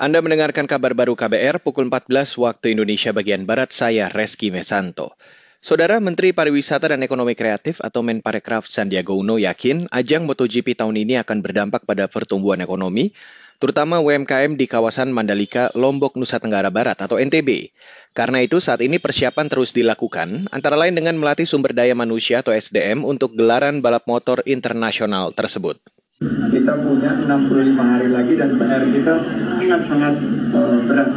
Anda mendengarkan kabar baru KBR pukul 14 waktu Indonesia bagian Barat, saya Reski Mesanto. Saudara Menteri Pariwisata dan Ekonomi Kreatif atau Menparekraf Sandiaga Uno yakin ajang MotoGP tahun ini akan berdampak pada pertumbuhan ekonomi, terutama UMKM di kawasan Mandalika, Lombok, Nusa Tenggara Barat atau NTB. Karena itu saat ini persiapan terus dilakukan, antara lain dengan melatih sumber daya manusia atau SDM untuk gelaran balap motor internasional tersebut. Kita punya 65 hari lagi dan PR kita sangat-sangat uh, berat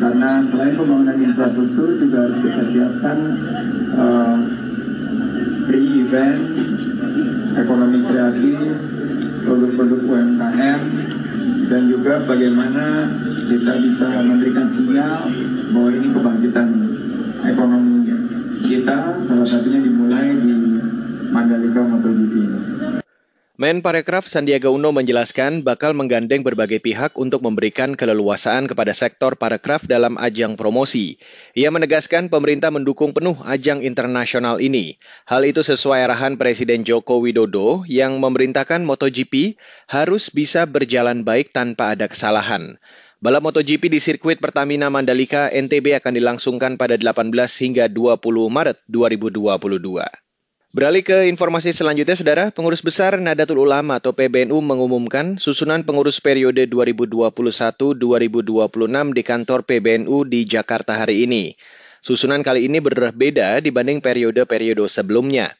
karena selain pembangunan infrastruktur juga harus kita siapkan uh, pre-event, ekonomi kreatif, produk-produk UMKM, dan juga bagaimana kita bisa memberikan sinyal bahwa ini kebangkitan ekonomi kita salah satunya dimulai di Mandalika MotoGP ini. Menparekraf Sandiaga Uno menjelaskan bakal menggandeng berbagai pihak untuk memberikan keleluasaan kepada sektor parekraf dalam ajang promosi. Ia menegaskan pemerintah mendukung penuh ajang internasional ini. Hal itu sesuai arahan Presiden Joko Widodo yang memerintahkan MotoGP harus bisa berjalan baik tanpa ada kesalahan. Balap MotoGP di sirkuit Pertamina Mandalika NTB akan dilangsungkan pada 18 hingga 20 Maret 2022. Beralih ke informasi selanjutnya, Saudara. Pengurus Besar Nadatul Ulama atau PBNU mengumumkan susunan pengurus periode 2021-2026 di kantor PBNU di Jakarta hari ini. Susunan kali ini berbeda dibanding periode-periode sebelumnya.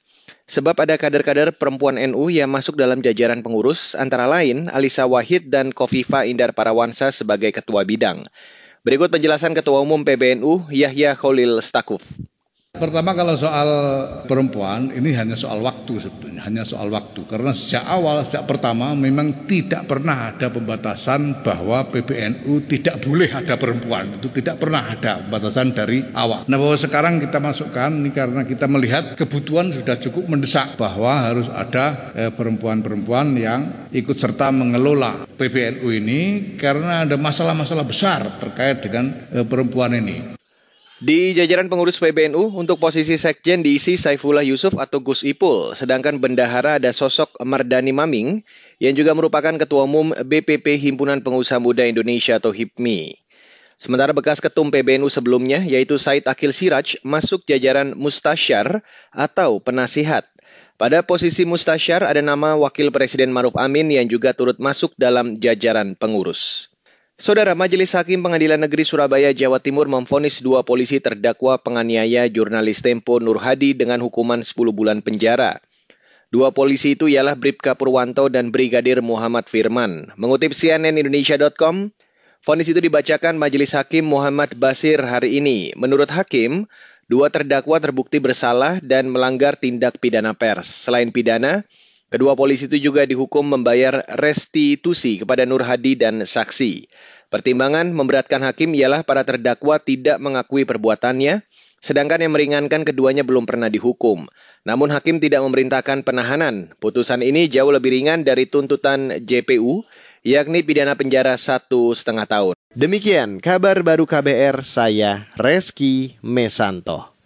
Sebab ada kader-kader perempuan NU yang masuk dalam jajaran pengurus, antara lain Alisa Wahid dan Kofifa Indar Parawansa sebagai ketua bidang. Berikut penjelasan Ketua Umum PBNU Yahya Khalil Stakuf. Pertama kalau soal perempuan ini hanya soal waktu sebetulnya, hanya soal waktu. Karena sejak awal, sejak pertama memang tidak pernah ada pembatasan bahwa PBNU tidak boleh ada perempuan. Itu tidak pernah ada pembatasan dari awal. Nah bahwa sekarang kita masukkan ini karena kita melihat kebutuhan sudah cukup mendesak bahwa harus ada eh, perempuan-perempuan yang ikut serta mengelola PBNU ini karena ada masalah-masalah besar terkait dengan eh, perempuan ini. Di jajaran pengurus PBNU, untuk posisi sekjen diisi Saifullah Yusuf atau Gus Ipul, sedangkan bendahara ada sosok Mardani Maming, yang juga merupakan ketua umum BPP Himpunan Pengusaha Muda Indonesia atau HIPMI. Sementara bekas ketum PBNU sebelumnya, yaitu Said Akil Siraj, masuk jajaran mustasyar atau penasihat. Pada posisi mustasyar ada nama Wakil Presiden Maruf Amin yang juga turut masuk dalam jajaran pengurus. Saudara Majelis Hakim Pengadilan Negeri Surabaya, Jawa Timur memfonis dua polisi terdakwa penganiaya jurnalis Tempo Nur Hadi dengan hukuman 10 bulan penjara. Dua polisi itu ialah Bribka Purwanto dan Brigadir Muhammad Firman. Mengutip CNNIndonesia.com, vonis itu dibacakan Majelis Hakim Muhammad Basir hari ini. Menurut Hakim, dua terdakwa terbukti bersalah dan melanggar tindak pidana pers. Selain pidana, Kedua polisi itu juga dihukum membayar restitusi kepada Nur Hadi dan saksi. Pertimbangan memberatkan hakim ialah para terdakwa tidak mengakui perbuatannya, sedangkan yang meringankan keduanya belum pernah dihukum. Namun hakim tidak memerintahkan penahanan. Putusan ini jauh lebih ringan dari tuntutan JPU, yakni pidana penjara satu setengah tahun. Demikian kabar baru KBR, saya Reski Mesanto.